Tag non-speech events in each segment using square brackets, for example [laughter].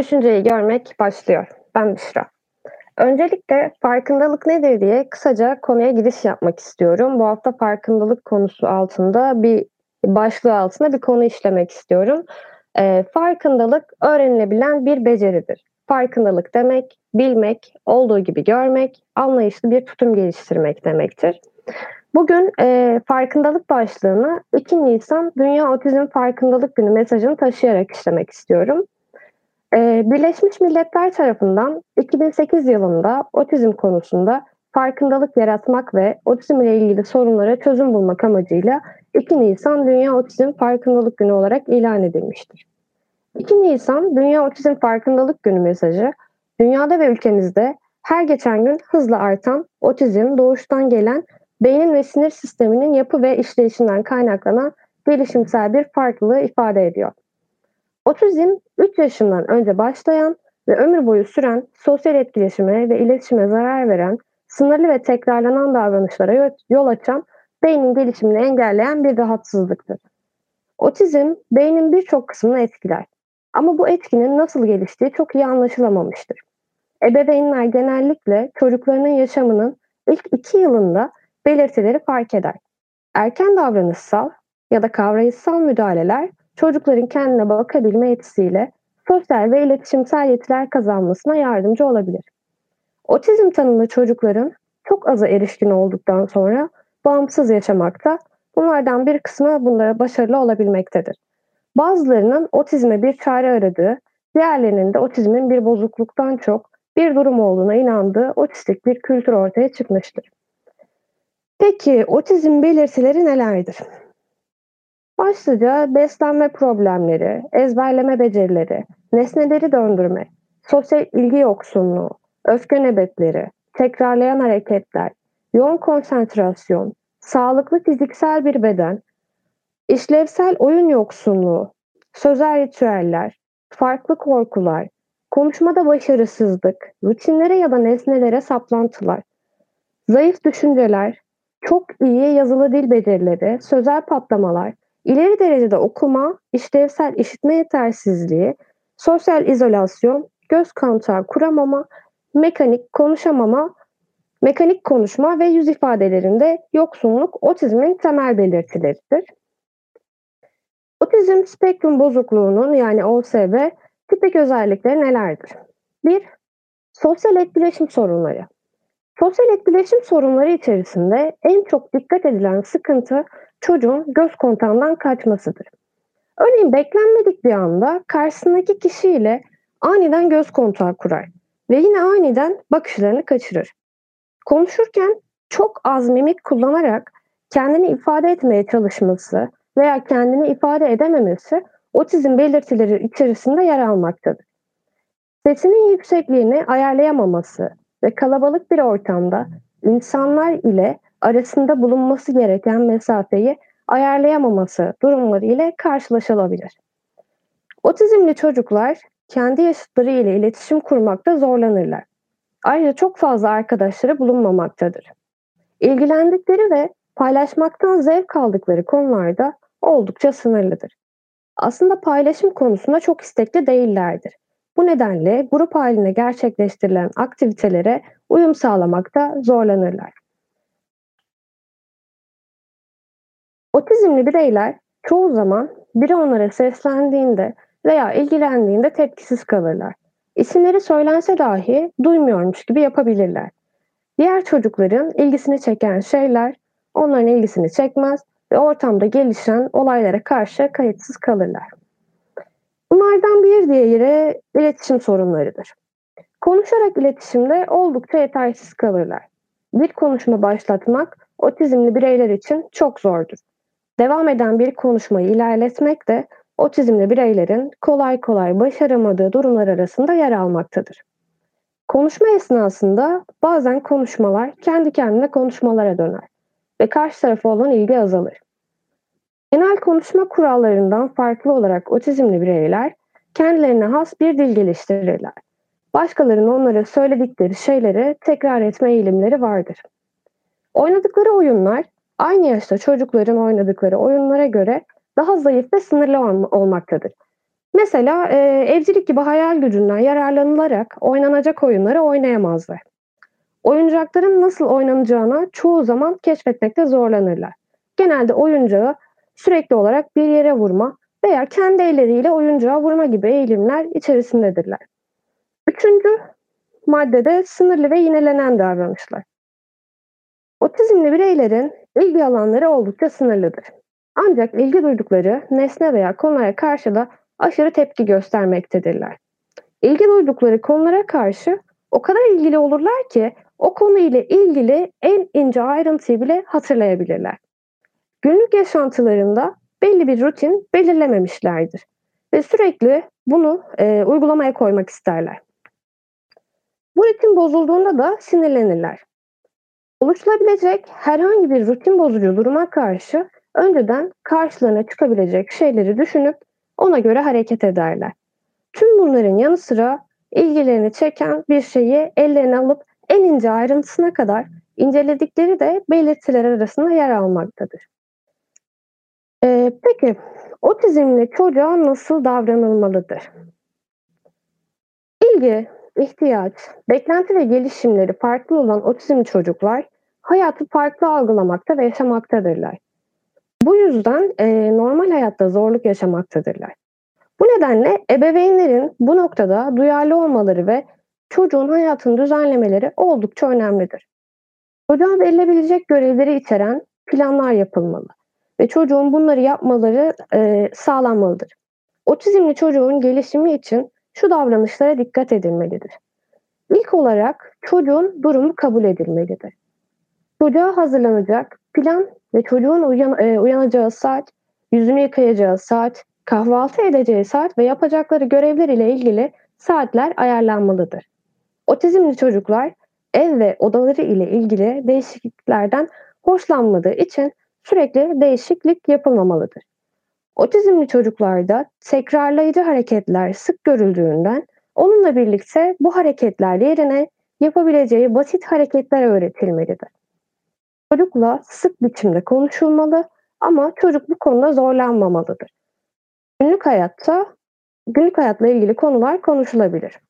Düşünceyi görmek başlıyor. Ben Büşra. Öncelikle farkındalık nedir diye kısaca konuya giriş yapmak istiyorum. Bu hafta farkındalık konusu altında bir başlığı altında bir konu işlemek istiyorum. E, farkındalık öğrenilebilen bir beceridir. Farkındalık demek, bilmek, olduğu gibi görmek, anlayışlı bir tutum geliştirmek demektir. Bugün e, farkındalık başlığını 2 Nisan Dünya Otizm Farkındalık Günü mesajını taşıyarak işlemek istiyorum. E, Birleşmiş Milletler tarafından 2008 yılında otizm konusunda farkındalık yaratmak ve otizm ile ilgili sorunlara çözüm bulmak amacıyla 2 Nisan Dünya Otizm Farkındalık Günü olarak ilan edilmiştir. 2 Nisan Dünya Otizm Farkındalık Günü mesajı, dünyada ve ülkemizde her geçen gün hızla artan otizm doğuştan gelen beynin ve sinir sisteminin yapı ve işleyişinden kaynaklanan gelişimsel bir farklılığı ifade ediyor. Otizm 3 yaşından önce başlayan ve ömür boyu süren sosyal etkileşime ve iletişime zarar veren, sınırlı ve tekrarlanan davranışlara yol açan, beynin gelişimini engelleyen bir rahatsızlıktır. Otizm beynin birçok kısmını etkiler. Ama bu etkinin nasıl geliştiği çok iyi anlaşılamamıştır. Ebeveynler genellikle çocuklarının yaşamının ilk iki yılında belirtileri fark eder. Erken davranışsal ya da kavrayışsal müdahaleler çocukların kendine bakabilme yetisiyle sosyal ve iletişimsel yetiler kazanmasına yardımcı olabilir. Otizm tanımlı çocukların çok azı erişkin olduktan sonra bağımsız yaşamakta, bunlardan bir kısmı bunlara başarılı olabilmektedir. Bazılarının otizme bir çare aradığı, diğerlerinin de otizmin bir bozukluktan çok bir durum olduğuna inandığı otistik bir kültür ortaya çıkmıştır. Peki otizm belirtileri nelerdir? Başlıca beslenme problemleri, ezberleme becerileri, nesneleri döndürme, sosyal ilgi yoksunluğu, öfke nöbetleri, tekrarlayan hareketler, yoğun konsantrasyon, sağlıklı fiziksel bir beden, işlevsel oyun yoksunluğu, sözel ritüeller, farklı korkular, konuşmada başarısızlık, rutinlere ya da nesnelere saplantılar, zayıf düşünceler, çok iyi yazılı dil becerileri, sözel patlamalar, ileri derecede okuma, işlevsel işitme yetersizliği, sosyal izolasyon, göz kontağı kuramama, mekanik konuşamama, mekanik konuşma ve yüz ifadelerinde yoksunluk otizmin temel belirtileridir. Otizm spektrum bozukluğunun yani OSB tipik özellikleri nelerdir? 1. Sosyal etkileşim sorunları. Sosyal etkileşim sorunları içerisinde en çok dikkat edilen sıkıntı çocuğun göz kontağından kaçmasıdır. Örneğin beklenmedik bir anda karşısındaki kişiyle aniden göz kontağı kurar ve yine aniden bakışlarını kaçırır. Konuşurken çok az mimik kullanarak kendini ifade etmeye çalışması veya kendini ifade edememesi otizm belirtileri içerisinde yer almaktadır. Sesinin yüksekliğini ayarlayamaması ve kalabalık bir ortamda insanlar ile arasında bulunması gereken mesafeyi ayarlayamaması durumları ile karşılaşılabilir. Otizmli çocuklar kendi yaşıtları ile iletişim kurmakta zorlanırlar. Ayrıca çok fazla arkadaşları bulunmamaktadır. İlgilendikleri ve paylaşmaktan zevk aldıkları konularda oldukça sınırlıdır. Aslında paylaşım konusunda çok istekli değillerdir. Bu nedenle grup halinde gerçekleştirilen aktivitelere uyum sağlamakta zorlanırlar. Otizmli bireyler çoğu zaman biri onlara seslendiğinde veya ilgilendiğinde tepkisiz kalırlar. İsimleri söylense dahi duymuyormuş gibi yapabilirler. Diğer çocukların ilgisini çeken şeyler onların ilgisini çekmez ve ortamda gelişen olaylara karşı kayıtsız kalırlar. Bunlardan bir diğeri iletişim sorunlarıdır. Konuşarak iletişimde oldukça yetersiz kalırlar. Bir konuşma başlatmak otizmli bireyler için çok zordur. Devam eden bir konuşmayı ilerletmek de otizmli bireylerin kolay kolay başaramadığı durumlar arasında yer almaktadır. Konuşma esnasında bazen konuşmalar kendi kendine konuşmalara döner ve karşı tarafa olan ilgi azalır. Genel konuşma kurallarından farklı olarak otizmli bireyler kendilerine has bir dil geliştirirler. Başkalarının onlara söyledikleri şeyleri tekrar etme eğilimleri vardır. Oynadıkları oyunlar aynı yaşta çocukların oynadıkları oyunlara göre daha zayıf ve sınırlı olmaktadır. Mesela e, evcilik gibi hayal gücünden yararlanılarak oynanacak oyunları oynayamazlar. Oyuncakların nasıl oynanacağına çoğu zaman keşfetmekte zorlanırlar. Genelde oyuncağı sürekli olarak bir yere vurma veya kendi elleriyle oyuncağı vurma gibi eğilimler içerisindedirler. Üçüncü maddede sınırlı ve yinelenen davranışlar. Otizmli bireylerin ilgi alanları oldukça sınırlıdır. Ancak ilgi duydukları nesne veya konulara karşı da aşırı tepki göstermektedirler. İlgi duydukları konulara karşı o kadar ilgili olurlar ki o konu ile ilgili en ince ayrıntıyı bile hatırlayabilirler. Günlük yaşantılarında belli bir rutin belirlememişlerdir ve sürekli bunu e, uygulamaya koymak isterler. Bu ritim bozulduğunda da sinirlenirler. Oluşturabilecek herhangi bir rutin bozucu duruma karşı önceden karşılarına çıkabilecek şeyleri düşünüp ona göre hareket ederler. Tüm bunların yanı sıra ilgilerini çeken bir şeyi ellerine alıp en ince ayrıntısına kadar inceledikleri de belirtiler arasında yer almaktadır. Ee, peki otizmli çocuğa nasıl davranılmalıdır? İlgi, ihtiyaç, beklenti ve gelişimleri farklı olan otizmli çocuklar hayatı farklı algılamakta ve yaşamaktadırlar. Bu yüzden e, normal hayatta zorluk yaşamaktadırlar. Bu nedenle ebeveynlerin bu noktada duyarlı olmaları ve çocuğun hayatını düzenlemeleri oldukça önemlidir. Çocuğa verilebilecek görevleri içeren planlar yapılmalı ve çocuğun bunları yapmaları e, sağlanmalıdır. Otizmli çocuğun gelişimi için şu davranışlara dikkat edilmelidir. İlk olarak çocuğun durumu kabul edilmelidir. Çocuğa hazırlanacak plan ve çocuğun uyan, e, uyanacağı saat, yüzünü yıkayacağı saat, kahvaltı edeceği saat ve yapacakları görevler ile ilgili saatler ayarlanmalıdır. Otizmli çocuklar ev ve odaları ile ilgili değişikliklerden hoşlanmadığı için sürekli değişiklik yapılmamalıdır. Otizmli çocuklarda tekrarlayıcı hareketler sık görüldüğünden onunla birlikte bu hareketler yerine yapabileceği basit hareketler öğretilmelidir. Çocukla sık biçimde konuşulmalı ama çocuk bu konuda zorlanmamalıdır. Günlük hayatta günlük hayatla ilgili konular konuşulabilir.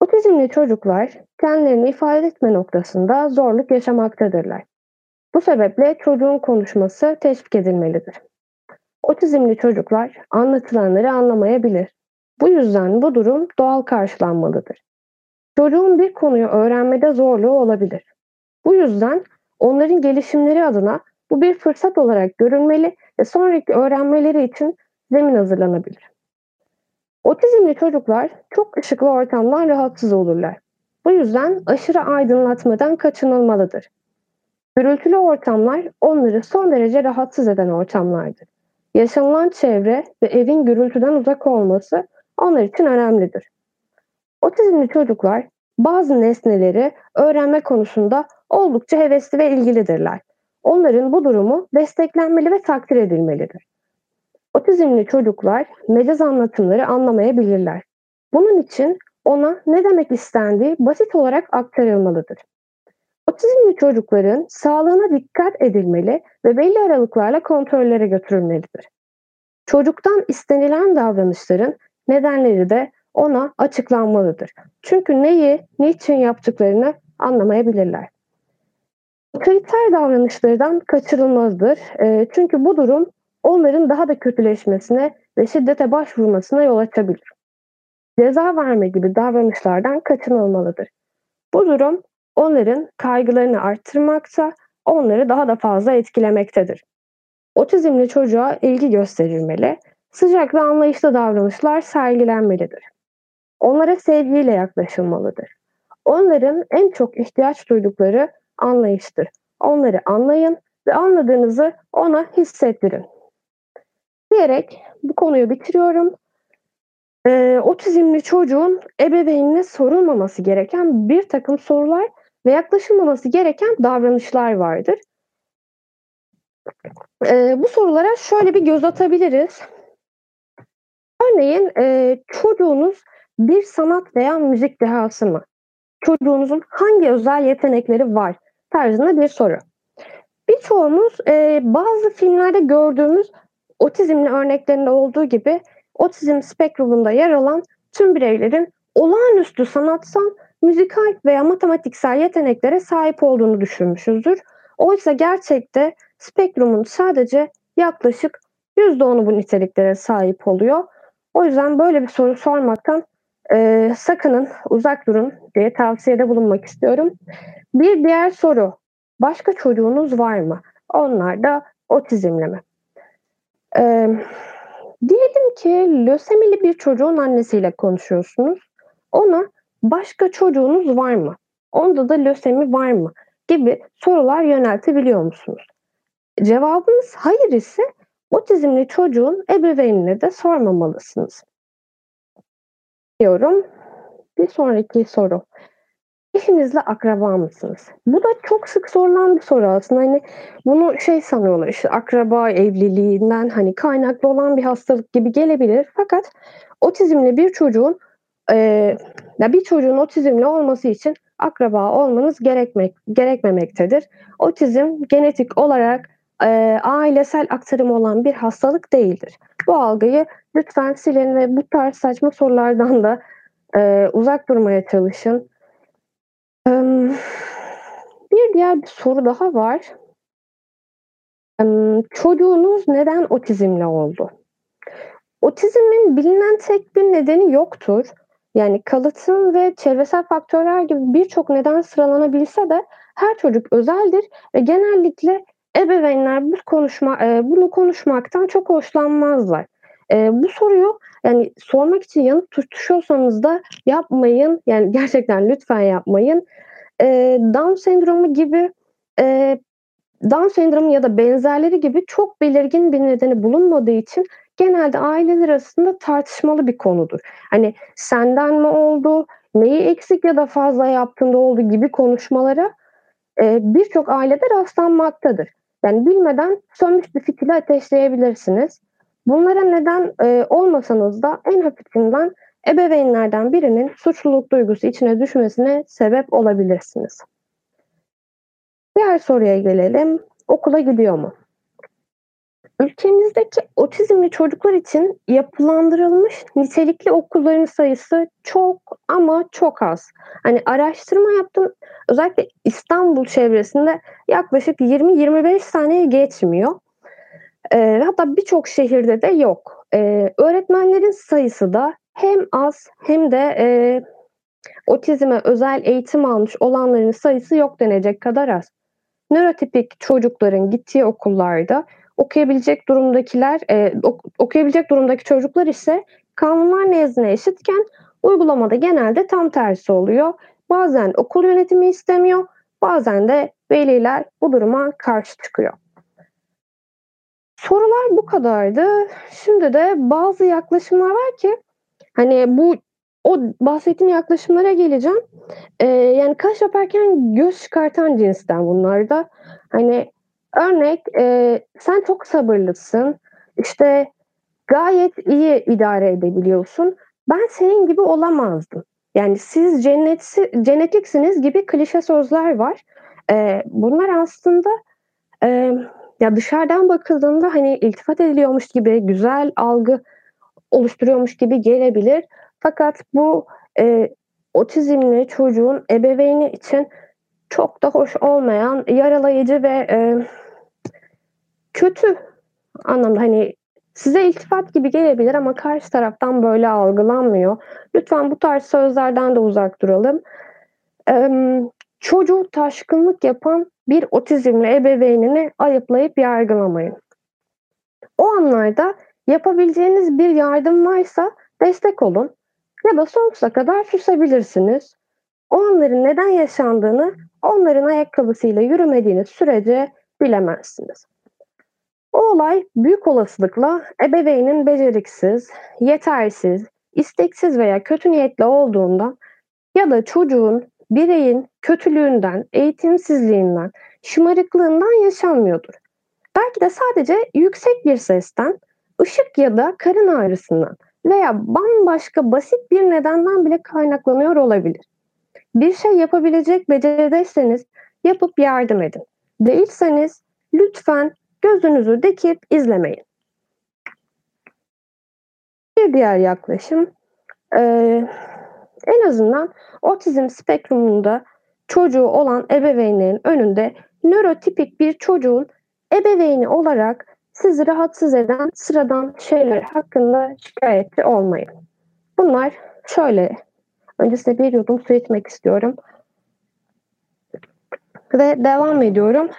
Otizmli çocuklar kendilerini ifade etme noktasında zorluk yaşamaktadırlar. Bu sebeple çocuğun konuşması teşvik edilmelidir. Otizmli çocuklar anlatılanları anlamayabilir. Bu yüzden bu durum doğal karşılanmalıdır. Çocuğun bir konuyu öğrenmede zorluğu olabilir. Bu yüzden onların gelişimleri adına bu bir fırsat olarak görülmeli ve sonraki öğrenmeleri için zemin hazırlanabilir. Otizmli çocuklar çok ışıklı ortamdan rahatsız olurlar. Bu yüzden aşırı aydınlatmadan kaçınılmalıdır. Gürültülü ortamlar onları son derece rahatsız eden ortamlardır. Yaşanılan çevre ve evin gürültüden uzak olması onlar için önemlidir. Otizmli çocuklar bazı nesneleri öğrenme konusunda oldukça hevesli ve ilgilidirler. Onların bu durumu desteklenmeli ve takdir edilmelidir. Otizmli çocuklar mecaz anlatımları anlamayabilirler. Bunun için ona ne demek istendiği basit olarak aktarılmalıdır. Otizmli çocukların sağlığına dikkat edilmeli ve belli aralıklarla kontrollere götürülmelidir. Çocuktan istenilen davranışların nedenleri de ona açıklanmalıdır. Çünkü neyi, niçin yaptıklarını anlamayabilirler. Otoriter davranışlardan kaçırılmazdır. E, çünkü bu durum onların daha da kötüleşmesine ve şiddete başvurmasına yol açabilir. Ceza verme gibi davranışlardan kaçınılmalıdır. Bu durum onların kaygılarını arttırmakta, onları daha da fazla etkilemektedir. Otizmli çocuğa ilgi gösterilmeli, sıcak ve anlayışlı davranışlar sergilenmelidir. Onlara sevgiyle yaklaşılmalıdır. Onların en çok ihtiyaç duydukları anlayıştır. Onları anlayın ve anladığınızı ona hissettirin. Diyerek bu konuyu bitiriyorum. Ee, otizmli çocuğun ebeveynine sorulmaması gereken bir takım sorular ve yaklaşılmaması gereken davranışlar vardır. Ee, bu sorulara şöyle bir göz atabiliriz. Örneğin e, çocuğunuz bir sanat veya müzik dehası mı? Çocuğunuzun hangi özel yetenekleri var? Tarzında bir soru. Birçoğumuz e, bazı filmlerde gördüğümüz otizmli örneklerinde olduğu gibi otizm spektrumunda yer alan tüm bireylerin olağanüstü sanatsal, müzikal veya matematiksel yeteneklere sahip olduğunu düşünmüşüzdür. Oysa gerçekte spektrumun sadece yaklaşık %10'u bu niteliklere sahip oluyor. O yüzden böyle bir soru sormaktan e, sakının, uzak durun diye tavsiyede bulunmak istiyorum. Bir diğer soru, başka çocuğunuz var mı? Onlar da otizmle mi? E, diyelim ki lösemili bir çocuğun annesiyle konuşuyorsunuz. Ona başka çocuğunuz var mı? Onda da lösemi var mı? Gibi sorular yöneltebiliyor musunuz? Cevabınız hayır ise otizmli çocuğun ebeveynine de sormamalısınız. Diyorum. Bir sonraki soru. Eşinizle akraba mısınız? Bu da çok sık sorulan bir soru aslında. Hani bunu şey sanıyorlar işte akraba evliliğinden hani kaynaklı olan bir hastalık gibi gelebilir. Fakat otizmli bir çocuğun e, ya bir çocuğun otizmli olması için akraba olmanız gerekmek gerekmemektedir. Otizm genetik olarak e, ailesel aktarım olan bir hastalık değildir. Bu algıyı lütfen silin ve bu tarz saçma sorulardan da e, uzak durmaya çalışın. E, bir diğer bir soru daha var. E, çocuğunuz neden otizmli oldu? Otizmin bilinen tek bir nedeni yoktur. Yani kalıtım ve çevresel faktörler gibi birçok neden sıralanabilse de her çocuk özeldir ve genellikle ebeveynler bu konuşma e, bunu konuşmaktan çok hoşlanmazlar. E, bu soruyu yani sormak için yanıt tutuşuyorsanız da yapmayın. Yani [laughs] gerçekten lütfen yapmayın. E, Down sendromu gibi Down sendromu ya da benzerleri gibi çok belirgin bir nedeni bulunmadığı için genelde aileler arasında tartışmalı bir konudur. Hani senden mi oldu, neyi eksik ya da fazla yaptığında oldu gibi konuşmalara e, birçok ailede rastlanmaktadır. Yani bilmeden sönmüş bir fitili ateşleyebilirsiniz. Bunlara neden e, olmasanız da en hafifinden ebeveynlerden birinin suçluluk duygusu içine düşmesine sebep olabilirsiniz. Diğer soruya gelelim. Okula gidiyor mu? Ülkemizdeki otizmli çocuklar için yapılandırılmış nitelikli okulların sayısı çok ama çok az. Hani araştırma yaptım. Özellikle İstanbul çevresinde yaklaşık 20-25 taneye geçmiyor. Ee, hatta birçok şehirde de yok. Ee, öğretmenlerin sayısı da hem az hem de e, otizme özel eğitim almış olanların sayısı yok denecek kadar az. Nörotipik çocukların gittiği okullarda okuyabilecek durumdakiler, e, okuyabilecek durumdaki çocuklar ise kanunlar nezdine eşitken uygulamada genelde tam tersi oluyor. Bazen okul yönetimi istemiyor, bazen de veliler bu duruma karşı çıkıyor. Sorular bu kadardı. Şimdi de bazı yaklaşımlar var ki hani bu o bahsettiğim yaklaşımlara geleceğim. Ee, yani kaş yaparken göz çıkartan cinsten bunlar da. Hani Örnek e, sen çok sabırlısın. İşte gayet iyi idare edebiliyorsun. Ben senin gibi olamazdım. Yani siz cennetsi, cennetliksiniz gibi klişe sözler var. E, bunlar aslında e, ya dışarıdan bakıldığında hani iltifat ediliyormuş gibi güzel algı oluşturuyormuş gibi gelebilir. Fakat bu e, otizmli çocuğun ebeveyni için çok da hoş olmayan, yaralayıcı ve e, kötü anlamda hani size iltifat gibi gelebilir ama karşı taraftan böyle algılanmıyor. Lütfen bu tarz sözlerden de uzak duralım. Ee, çocuğu taşkınlık yapan bir otizmli ebeveynini ayıplayıp yargılamayın. O anlarda yapabileceğiniz bir yardım varsa destek olun ya da sonsuza kadar susabilirsiniz. O anların neden yaşandığını onların ayakkabısıyla yürümediğiniz sürece bilemezsiniz. O olay büyük olasılıkla ebeveynin beceriksiz, yetersiz, isteksiz veya kötü niyetli olduğundan ya da çocuğun, bireyin kötülüğünden, eğitimsizliğinden, şımarıklığından yaşanmıyordur. Belki de sadece yüksek bir sesten, ışık ya da karın ağrısından veya bambaşka basit bir nedenden bile kaynaklanıyor olabilir. Bir şey yapabilecek becerideyseniz yapıp yardım edin. Değilseniz lütfen gözünüzü dikip izlemeyin. Bir diğer yaklaşım, eee, en azından otizm spektrumunda çocuğu olan ebeveynlerin önünde nörotipik bir çocuğun ebeveyni olarak sizi rahatsız eden sıradan şeyler hakkında şikâyetçi olmayın. Bunlar şöyle, öncesinde bir yudum su içmek istiyorum. Ve devam ediyorum.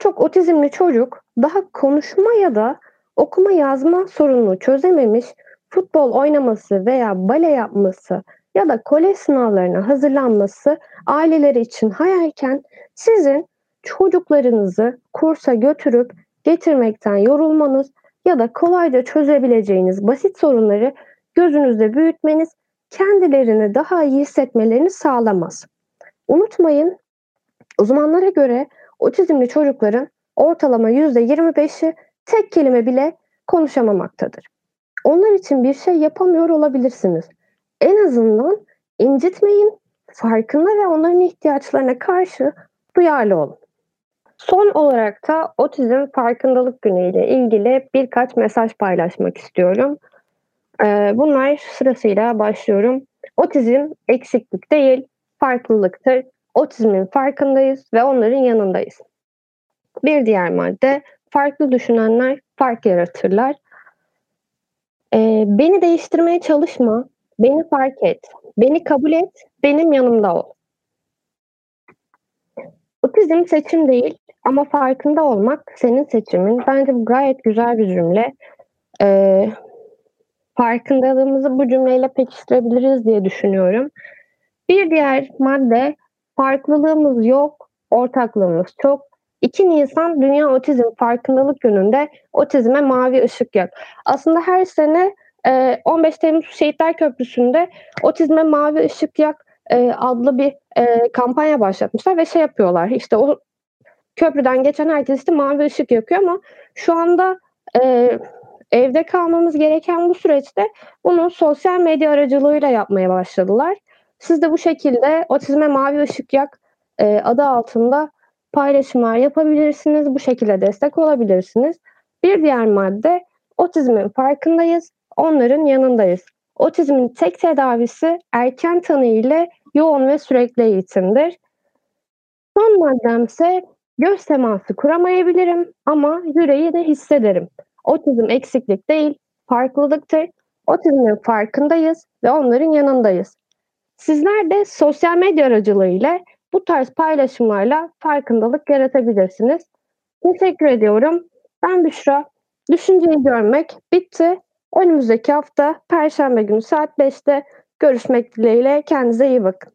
Birçok otizmli çocuk daha konuşma ya da okuma yazma sorununu çözememiş, futbol oynaması veya bale yapması ya da kolej sınavlarına hazırlanması aileleri için hayalken sizin çocuklarınızı kursa götürüp getirmekten yorulmanız ya da kolayca çözebileceğiniz basit sorunları gözünüzde büyütmeniz kendilerini daha iyi hissetmelerini sağlamaz. Unutmayın, uzmanlara göre otizmli çocukların ortalama %25'i tek kelime bile konuşamamaktadır. Onlar için bir şey yapamıyor olabilirsiniz. En azından incitmeyin, farkında ve onların ihtiyaçlarına karşı duyarlı olun. Son olarak da Otizm Farkındalık Günü ile ilgili birkaç mesaj paylaşmak istiyorum. Eee, bunlar sırasıyla başlıyorum. Otizm eksiklik değil, farklılıktır. Otizmin farkındayız ve onların yanındayız. Bir diğer madde, farklı düşünenler fark yaratırlar. Eee, beni değiştirmeye çalışma, beni fark et, beni kabul et, benim yanımda ol. Otizm seçim değil ama farkında olmak senin seçimin. Bence bu gayet güzel bir cümle. Eee, farkındalığımızı bu cümleyle pekiştirebiliriz diye düşünüyorum. Bir diğer madde, farklılığımız yok, ortaklığımız çok. 2 Nisan Dünya Otizm Farkındalık Günü'nde otizme mavi ışık yak. Aslında her sene, eee, 15 Temmuz Şehitler Köprüsü'nde "Otizme Mavi Işık Yak" eee, adlı bir, eee, kampanya başlatmışlar ve şey yapıyorlar, işte, o köprüden geçen herkes, işte, mavi ışık yakıyor ama şu anda, evde kalmamız gereken bu süreçte bunu sosyal medya aracılığıyla yapmaya başladılar. Siz de bu şekilde "Otizme Mavi Işık Yak" eee, adı altında paylaşımlar yapabilirsiniz. Bu şekilde destek olabilirsiniz. Bir diğer madde, otizmin farkındayız, onların yanındayız. Otizmin tek tedavisi erken tanı ile yoğun ve sürekli eğitimdir. Son maddemse göz teması kuramayabilirim ama yüreği de hissederim. Otizm eksiklik değil, farklılıktır. Otizmin farkındayız ve onların yanındayız. Sizler de sosyal medya aracılığıyla bu tarz paylaşımlarla farkındalık yaratabilirsiniz. Teşekkür ediyorum. Ben Büşra. Düşünceyi görmek bitti. Önümüzdeki hafta perşembe günü saat 5'te görüşmek dileğiyle. Kendinize iyi bakın.